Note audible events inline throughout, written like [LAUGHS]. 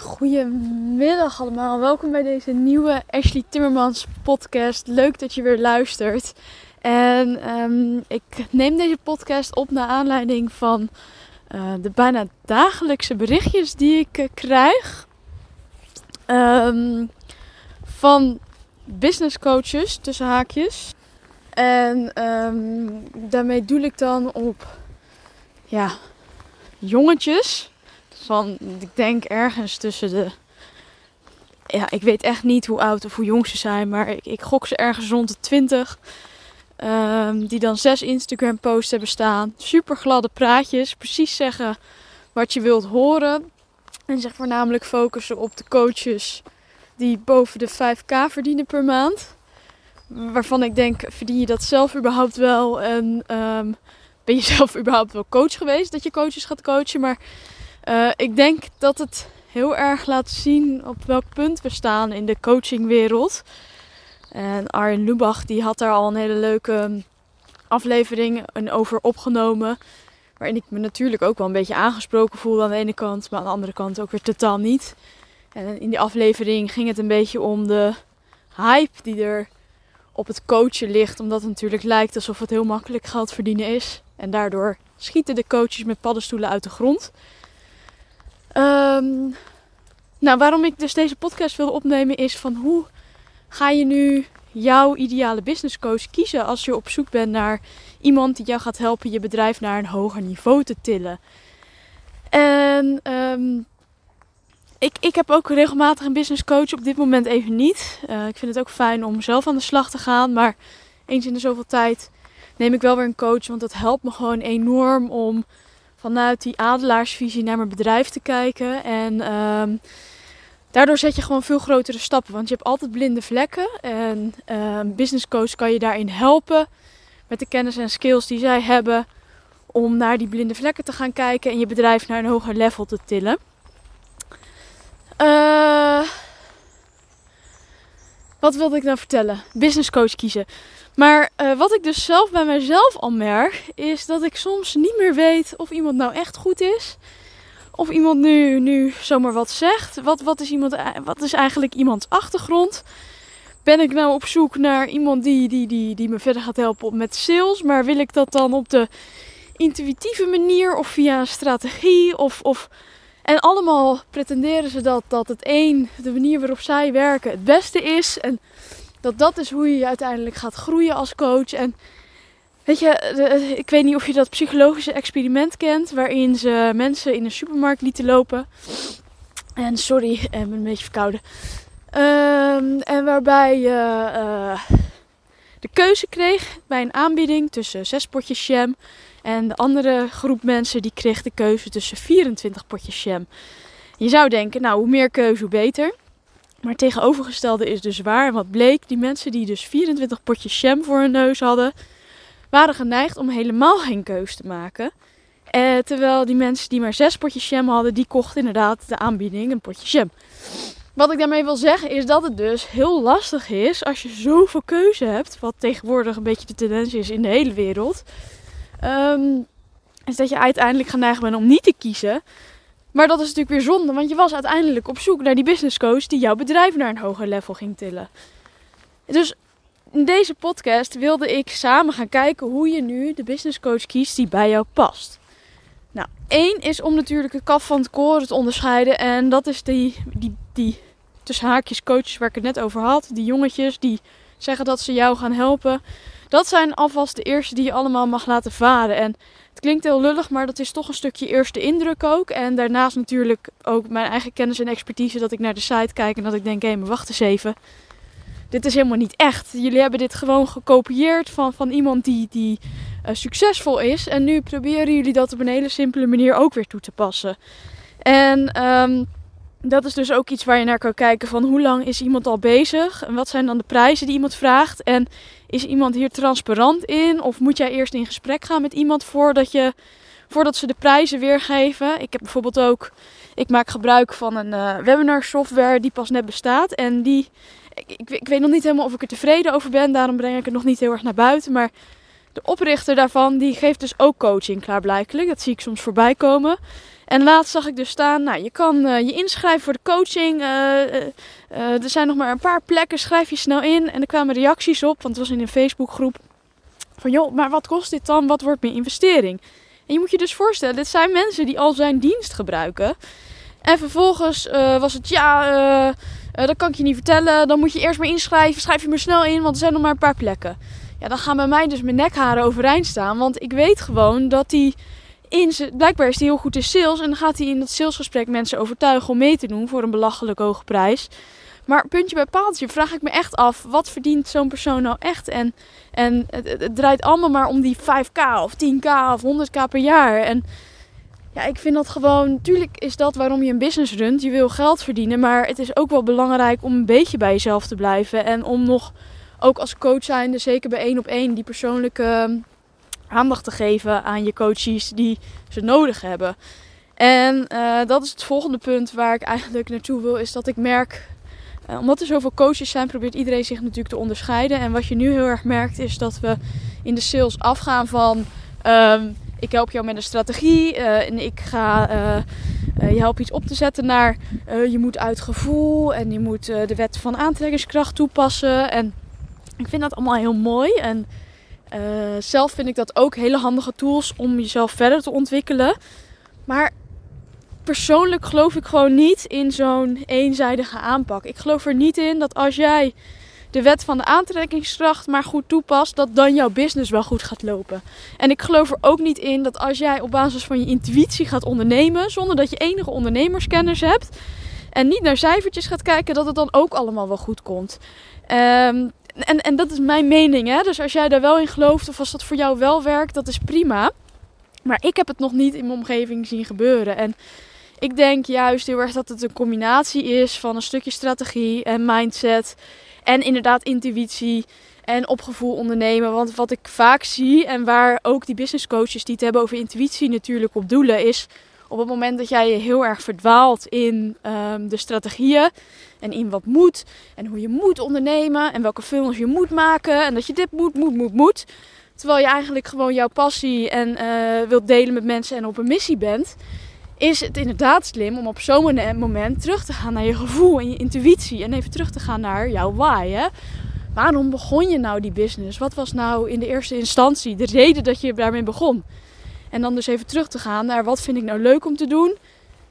Goedemiddag allemaal, welkom bij deze nieuwe Ashley Timmermans podcast. Leuk dat je weer luistert. En ehm, ik neem deze podcast op naar aanleiding van uh, de bijna dagelijkse berichtjes die ik uh, krijg. Um, van business coaches, tussen haakjes. En um, daarmee doe ik dan op ja, jongetjes van, ik denk ergens tussen de. Ja, ik weet echt niet hoe oud of hoe jong ze zijn, maar ik, ik gok ze ergens rond de 20. Um, die dan zes Instagram posts hebben staan. Super gladde praatjes. Precies zeggen wat je wilt horen. En zich voornamelijk focussen op de coaches die boven de 5k verdienen per maand. Waarvan ik denk, verdien je dat zelf überhaupt wel? En um, ben je [LAUGHS] zelf überhaupt wel coach geweest dat je coaches gaat coachen? Maar uh, ik denk dat het heel erg laat zien op welk punt we staan in de coachingwereld. En Arjen Lubach die had daar al een hele leuke aflevering over opgenomen. Waarin ik me natuurlijk ook wel een beetje aangesproken voelde aan de ene kant, maar aan de andere kant ook weer totaal niet. En in die aflevering ging het een beetje om de hype die er op het coachen ligt. Omdat het natuurlijk lijkt alsof het heel makkelijk geld verdienen is. En daardoor schieten de coaches met paddenstoelen uit de grond. Um, nou, waarom ik dus deze podcast wilde opnemen is van hoe ga je nu jouw ideale business coach kiezen als je op zoek bent naar iemand die jou gaat helpen je bedrijf naar een hoger niveau te tillen. En um, ik, ik heb ook regelmatig een business coach, op dit moment even niet. Uh, ik vind het ook fijn om zelf aan de slag te gaan, maar eens in de zoveel tijd neem ik wel weer een coach, want dat helpt me gewoon enorm om vanuit die adelaarsvisie naar mijn bedrijf te kijken. En um, daardoor zet je gewoon veel grotere stappen. Want je hebt altijd blinde vlekken. En um, business coach kan je daarin helpen. Met de kennis en skills die zij hebben. Om naar die blinde vlekken te gaan kijken. En je bedrijf naar een hoger level te tillen. Uh, wat wilde ik nou vertellen? Business coach kiezen. Maar uh, wat ik dus zelf bij mezelf al merk, is dat ik soms niet meer weet of iemand nou echt goed is. Of iemand nu, nu zomaar wat zegt. Wat, wat, is iemand, wat is eigenlijk iemands achtergrond? Ben ik nou op zoek naar iemand die, die, die, die me verder gaat helpen met sales? Maar wil ik dat dan op de intuïtieve manier of via strategie? Of, of... En allemaal pretenderen ze dat, dat het een, de manier waarop zij werken, het beste is. En dat dat is hoe je uiteindelijk gaat groeien als coach. En weet je, ik weet niet of je dat psychologische experiment kent, waarin ze mensen in een supermarkt lieten lopen. En sorry, ik ben een beetje verkouden. Um, en waarbij je uh, de keuze kreeg bij een aanbieding tussen zes potjes jam. En de andere groep mensen die kreeg de keuze tussen 24 potjes jam. Je zou denken, nou hoe meer keuze hoe beter. Maar het tegenovergestelde is dus waar. En wat bleek, die mensen die dus 24 potjes jam voor hun neus hadden, waren geneigd om helemaal geen keus te maken. Eh, terwijl die mensen die maar 6 potjes jam hadden, die kochten inderdaad de aanbieding een potje jam. Wat ik daarmee wil zeggen is dat het dus heel lastig is als je zoveel keuze hebt, wat tegenwoordig een beetje de tendens is in de hele wereld. Um, is dat je uiteindelijk geneigd bent om niet te kiezen. Maar dat is natuurlijk weer zonde, want je was uiteindelijk op zoek naar die business coach die jouw bedrijf naar een hoger level ging tillen. Dus in deze podcast wilde ik samen gaan kijken hoe je nu de business coach kiest die bij jou past. Nou, één is om natuurlijk het kaf van het koren te onderscheiden. En dat is die, die, die tussen haakjes coaches waar ik het net over had. Die jongetjes die zeggen dat ze jou gaan helpen. Dat zijn alvast de eerste die je allemaal mag laten varen. En het klinkt heel lullig, maar dat is toch een stukje eerste indruk ook. En daarnaast natuurlijk ook mijn eigen kennis en expertise dat ik naar de site kijk en dat ik denk, hé, maar wacht eens even. Dit is helemaal niet echt. Jullie hebben dit gewoon gekopieerd van, van iemand die, die uh, succesvol is. En nu proberen jullie dat op een hele simpele manier ook weer toe te passen. En um, dat is dus ook iets waar je naar kan kijken van hoe lang is iemand al bezig en wat zijn dan de prijzen die iemand vraagt en is iemand hier transparant in of moet jij eerst in gesprek gaan met iemand voordat je voordat ze de prijzen weergeven. Ik heb bijvoorbeeld ook ik maak gebruik van een uh, webinar software die pas net bestaat en die ik, ik, weet nog niet helemaal of ik er tevreden over ben, daarom breng ik het nog niet heel erg naar buiten, maar de oprichter daarvan die geeft dus ook coaching klaarblijkelijk. Dat zie ik soms voorbij komen. En laatst zag ik dus staan, nou, je kan uh, je inschrijven voor de coaching. Uh, uh, er zijn nog maar een paar plekken, schrijf je snel in. En er kwamen reacties op, want het was in een Facebookgroep. Van joh, maar wat kost dit dan? Wat wordt mijn investering? En je moet je dus voorstellen, dit zijn mensen die al zijn dienst gebruiken. En vervolgens was het, ja, dat kan ik je niet vertellen. Dan moet je eerst maar inschrijven. Schrijf je maar snel in, want er zijn nog maar een paar plekken. Ja, dan gaan bij mij dus mijn nekharen overeind staan. Want ik weet gewoon dat die blijkbaar is hij heel goed in sales. En dan gaat hij in dat salesgesprek mensen overtuigen om mee te doen voor een belachelijk hoge prijs. Maar puntje bij paaltje vraag ik me echt af, wat verdient zo'n persoon nou echt? En, en het, het, draait allemaal maar om die 5k of 10k of 100k per jaar. En ja, ik vind dat gewoon, natuurlijk is dat waarom je een business runt. Je wil geld verdienen, maar het is ook wel belangrijk om een beetje bij jezelf te blijven. En om nog, ook als coach zijnde, zeker bij één op één, die persoonlijke aandacht te geven aan je coaches die ze nodig hebben. En uh, dat is het volgende punt waar ik eigenlijk naartoe wil, is dat ik merk, uh, omdat er zoveel coaches zijn, probeert iedereen zich natuurlijk te onderscheiden. En wat je nu heel erg merkt, is dat we in de sales afgaan van, um, ik help jou met een strategie uh, en ik ga je helpen iets op te zetten naar, je moet uit gevoel en je moet de wet van aantrekkingskracht toepassen. En ik vind dat allemaal heel mooi en uh, zelf vind ik dat ook hele handige tools om jezelf verder te ontwikkelen. Maar persoonlijk geloof ik gewoon niet in zo'n eenzijdige aanpak. Ik geloof er niet in dat als jij de wet van de aantrekkingskracht maar goed toepast, dat dan jouw business wel goed gaat lopen. En ik geloof er ook niet in dat als jij op basis van je intuïtie gaat ondernemen, zonder dat je enige ondernemerskennis hebt en niet naar cijfertjes gaat kijken, dat het dan ook allemaal wel goed komt. Um, en, en dat is mijn mening. Hè? Dus als jij daar wel in gelooft of als dat voor jou wel werkt, dat is prima. Maar ik heb het nog niet in mijn omgeving zien gebeuren. En ik denk juist heel erg dat het een combinatie is van een stukje strategie en mindset. En inderdaad intuïtie en opgevoel ondernemen. Want wat ik vaak zie en waar ook die business coaches die het hebben over intuïtie natuurlijk op doelen, is op het moment dat jij je heel erg verdwaalt in um, de strategieën en in wat moet en hoe je moet ondernemen en welke films je moet maken en dat je dit moet, moet, moet, moet. Terwijl je eigenlijk gewoon jouw passie en uh, wilt delen met mensen en op een missie bent, is het inderdaad slim om op zo'n moment terug te gaan naar je gevoel en je intuïtie en even terug te gaan naar jouw why. Hè? Waarom begon je nou die business? Wat was nou in de eerste instantie de reden dat je daarmee begon? En dan dus even terug te gaan naar wat vind ik nou leuk om te doen.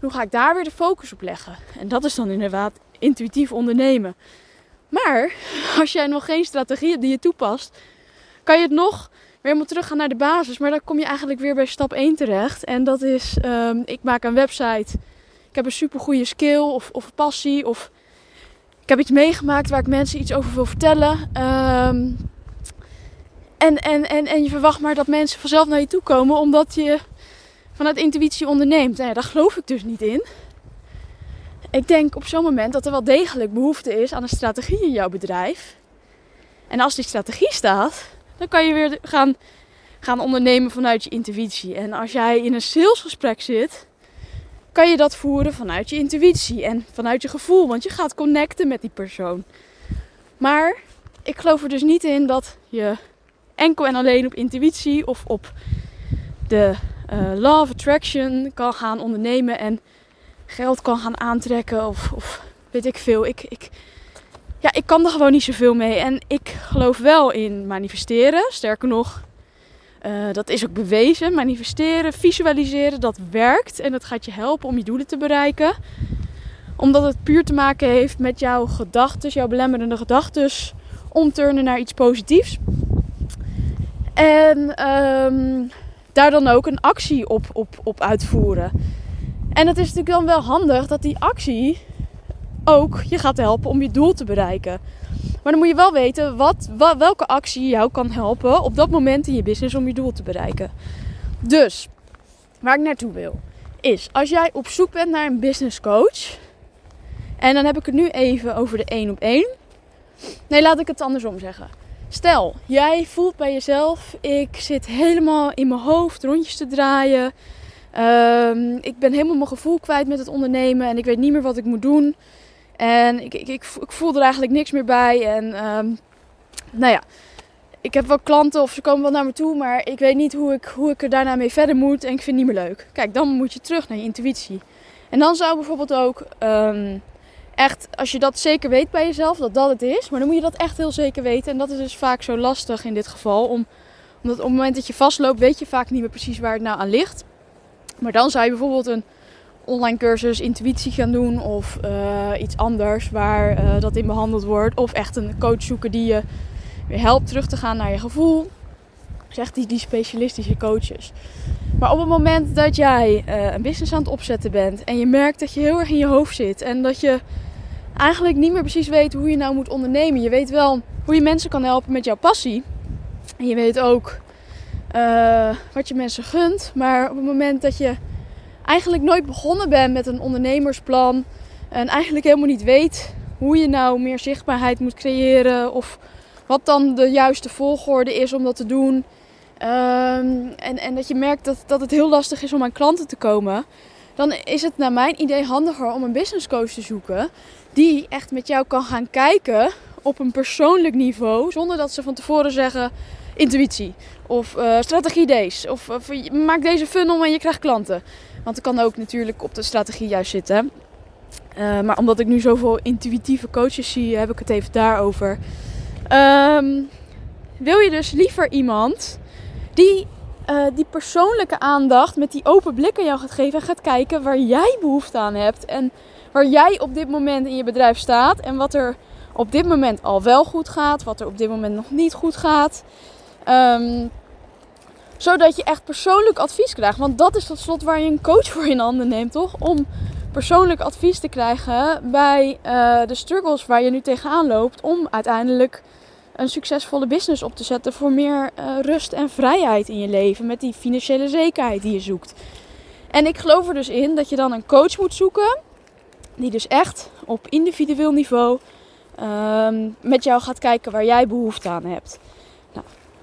Hoe ga ik daar weer de focus op leggen? En dat is dan inderdaad intuïtief ondernemen. Maar [LAUGHS] als jij nog geen strategie hebt die je toepast, kan je het nog weer helemaal teruggaan naar de basis. Maar dan kom je eigenlijk weer bij stap 1 terecht. En dat is, um, ik maak een website. Ik heb een super goede skill of, of passie. Of ik heb iets meegemaakt waar ik mensen iets over wil vertellen. Um, en, en, en, en je verwacht maar dat mensen vanzelf naar je toe komen omdat je vanuit intuïtie onderneemt. Nou ja, daar geloof ik dus niet in. Ik denk op zo'n moment dat er wel degelijk behoefte is aan een strategie in jouw bedrijf. En als die strategie staat, dan kan je weer gaan, gaan ondernemen vanuit je intuïtie. En als jij in een salesgesprek zit, kan je dat voeren vanuit je intuïtie en vanuit je gevoel. Want je gaat connecten met die persoon. Maar ik geloof er dus niet in dat je enkel en alleen op intuïtie of op de uh, law of attraction kan gaan ondernemen en geld kan gaan aantrekken of, of weet ik veel. Ik, ik, ja, ik kan er gewoon niet zoveel mee. En ik geloof wel in manifesteren. Sterker nog, uh, dat is ook bewezen. Manifesteren, visualiseren, dat werkt. En dat gaat je helpen om je doelen te bereiken. Omdat het puur te maken heeft met jouw gedachten, jouw belemmerende gedachten. Omturnen naar iets positiefs. En um, daar dan ook een actie op, op, op uitvoeren. En het is natuurlijk dan wel handig dat die actie ook je gaat helpen om je doel te bereiken. Maar dan moet je wel weten wat, wat, welke actie jou kan helpen op dat moment in je business om je doel te bereiken. Dus waar ik naartoe wil, is als jij op zoek bent naar een business coach, En dan heb ik het nu even over de één op één. Nee, laat ik het andersom zeggen. Stel, jij voelt bij jezelf, ik zit helemaal in mijn hoofd rondjes te draaien. Ehm, ik ben helemaal mijn gevoel kwijt met het ondernemen en ik weet niet meer wat ik moet doen. En ik, ik, ik, voel er eigenlijk niks meer bij. En ehm, nou ja, ik heb wel klanten of ze komen wel naar me toe, maar ik weet niet hoe ik, hoe ik er daarna mee verder moet en ik vind het niet meer leuk. Kijk, dan moet je terug naar je intuïtie. En dan zou bijvoorbeeld ook ehm, echt, als je dat zeker weet bij jezelf, dat dat het is, maar dan moet je dat echt heel zeker weten. En dat is dus vaak zo lastig in dit geval, om, omdat op het moment dat je vastloopt, weet je vaak niet meer precies waar het nou aan ligt. Maar dan zou je bijvoorbeeld een online cursus intuïtie gaan doen of eh, iets anders waar uh, dat in behandeld wordt. Of echt een coach zoeken die je weer helpt terug te gaan naar je gevoel. Zegt die, die specialistische coaches. Maar op het moment dat jij uh, een business aan het opzetten bent en je merkt dat je heel erg in je hoofd zit en dat je eigenlijk niet meer precies weet hoe je nou moet ondernemen. Je weet wel hoe je mensen kan helpen met jouw passie. En je weet ook wat je mensen gunt. Maar op het moment dat je eigenlijk nooit begonnen ben met een ondernemersplan. En eigenlijk helemaal niet weet hoe je nou meer zichtbaarheid moet creëren. Of wat dan de juiste volgorde is om dat te doen. Ehm, en, en dat je merkt dat, dat het heel lastig is om aan klanten te komen. Dan is het naar mijn idee handiger om een business coach te zoeken. Die echt met jou kan gaan kijken op een persoonlijk niveau. Zonder dat ze van tevoren zeggen intuïtie. Of uh, strategie deze. Of, maak deze funnel en je krijgt klanten. Want het kan ook natuurlijk op de strategie juist zitten. Uh, maar omdat ik nu zoveel intuïtieve coaches zie, heb ik het even daarover. Um, wil je dus liever iemand die uh, die persoonlijke aandacht met die open blik aan jou gaat geven en gaat kijken waar jij behoefte aan hebt en waar jij op dit moment in je bedrijf staat en wat er op dit moment al wel goed gaat, wat er op dit moment nog niet goed gaat. Um, zodat je echt persoonlijk advies krijgt. Want dat is tot slot waar je een coach voor in handen neemt, toch? Om persoonlijk advies te krijgen bij uh, de struggles waar je nu tegenaan loopt. Om uiteindelijk een succesvolle business op te zetten voor meer uh, rust en vrijheid in je leven. Met die financiële zekerheid die je zoekt. En ik geloof er dus in dat je dan een coach moet zoeken. Die dus echt op individueel niveau um, met jou gaat kijken waar jij behoefte aan hebt.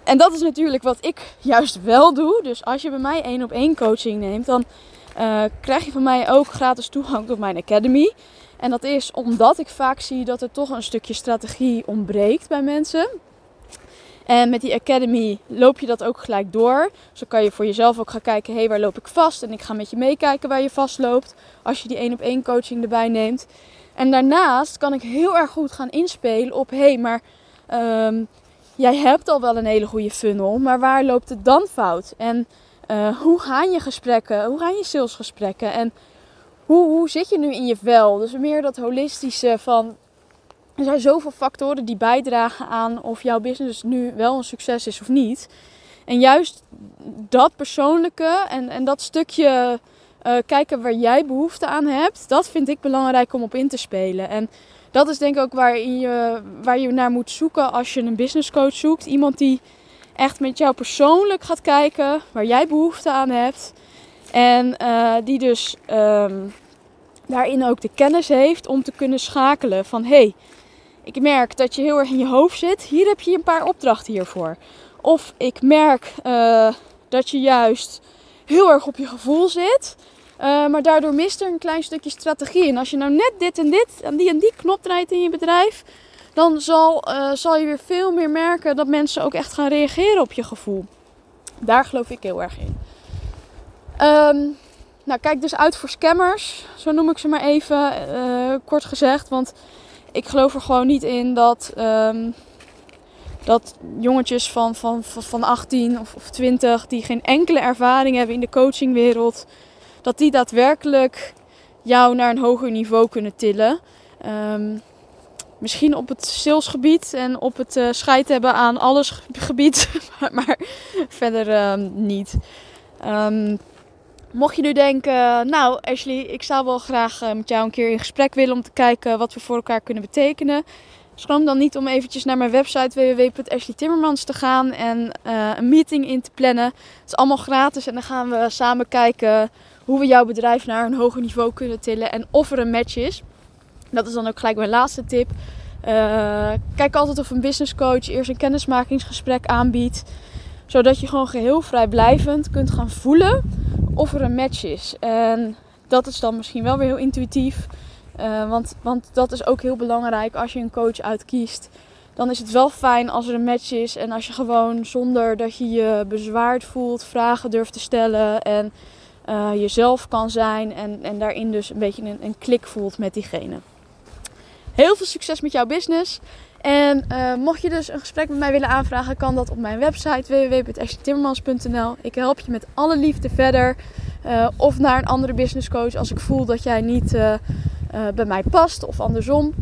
En dat is natuurlijk wat ik [LAUGHS] juist wel doe. Dus als je bij mij één op één coaching neemt, dan uh, krijg je van mij ook gratis toegang tot mijn academy. En dat is omdat ik vaak zie dat er toch een stukje strategie ontbreekt bij mensen. En met die academy loop je dat ook gelijk door. Zo kan je voor jezelf ook gaan kijken, hé, hey, waar loop ik vast? En ik ga met je meekijken waar je vastloopt. Als je die één op één coaching erbij neemt. En daarnaast kan ik heel erg goed gaan inspelen op, hé, hey, maar um, jij hebt al wel een hele goede funnel, maar waar loopt het dan fout? En uh, hoe gaan je gesprekken? Hoe gaan je salesgesprekken? En hoe, zit je nu in je vel? Dus meer dat holistische van. Er zijn zoveel factoren die bijdragen aan of jouw business nu wel een succes is of niet. En juist dat persoonlijke en, en dat stukje uh, kijken waar jij behoefte aan hebt, dat vind ik belangrijk om op in te spelen. En dat is denk ik ook waar je, waar je naar moet zoeken als je een business coach zoekt. Iemand die echt met jou persoonlijk gaat kijken waar jij behoefte aan hebt. En uh, die dus um, daarin ook de kennis heeft om te kunnen schakelen van hey, ik merk dat je heel erg in je hoofd zit. Hier heb je een paar opdrachten hiervoor. Of ik merk uh, dat je juist heel erg op je gevoel zit. Uh, maar daardoor mist er een klein stukje strategie. En als je nou net dit en dit en die en die knop draait in je bedrijf, dan zal, zal je weer veel meer merken dat mensen ook echt gaan reageren op je gevoel. Daar geloof ik heel erg in. Um, nou, kijk dus uit voor scammers. Zo noem ik ze maar even, uh, kort gezegd. Want ik geloof er gewoon niet in dat, um, dat jongetjes van, van, van 18 of, of 20 die geen enkele ervaring hebben in de coachingwereld dat die daadwerkelijk jou naar een hoger niveau kunnen tillen. Um, misschien op het salesgebied en op het uh, scheid hebben aan alles gebied, [LAUGHS] maar, verder niet. Mocht je nu denken, nou Ashley, ik zou wel graag uh, met jou een keer in gesprek willen om te kijken wat we voor elkaar kunnen betekenen. Schroom dan niet om eventjes naar mijn website www.ashleytimmermans te gaan en uh, een meeting in te plannen. Het is allemaal gratis en dan gaan we samen kijken hoe we jouw bedrijf naar een hoger niveau kunnen tillen en of er een match is. Dat is dan ook gelijk mijn laatste tip. Uh, kijk altijd of een business coach eerst een kennismakingsgesprek aanbiedt. Zodat je gewoon geheel vrijblijvend kunt gaan voelen of er een match is. En dat is dan misschien wel weer heel intuïtief. Uh, want, want dat is ook heel belangrijk als je een coach uitkiest. Dan is het wel fijn als er een match is en als je gewoon zonder dat je je bezwaard voelt, vragen durft te stellen en uh, jezelf kan zijn en, en daarin dus een beetje een, een klik voelt met diegene. Heel veel succes met jouw business. En uh, mocht je dus een gesprek met mij willen aanvragen, kan dat op mijn website www.ashleytimmermans.nl. Ik help je met alle liefde verder. Uh, of naar een andere business coach als ik voel dat jij niet uh, bij mij past of andersom.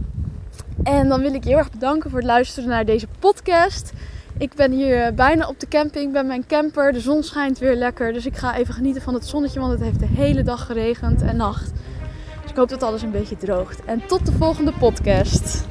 En dan wil ik je heel erg bedanken voor het luisteren naar deze podcast. Ik ben hier bijna op de camping bij mijn camper. De zon schijnt weer lekker. Dus ik ga even genieten van het zonnetje, want het heeft de hele dag geregend en nacht. Dus ik hoop dat alles een beetje droogt. En tot de volgende podcast.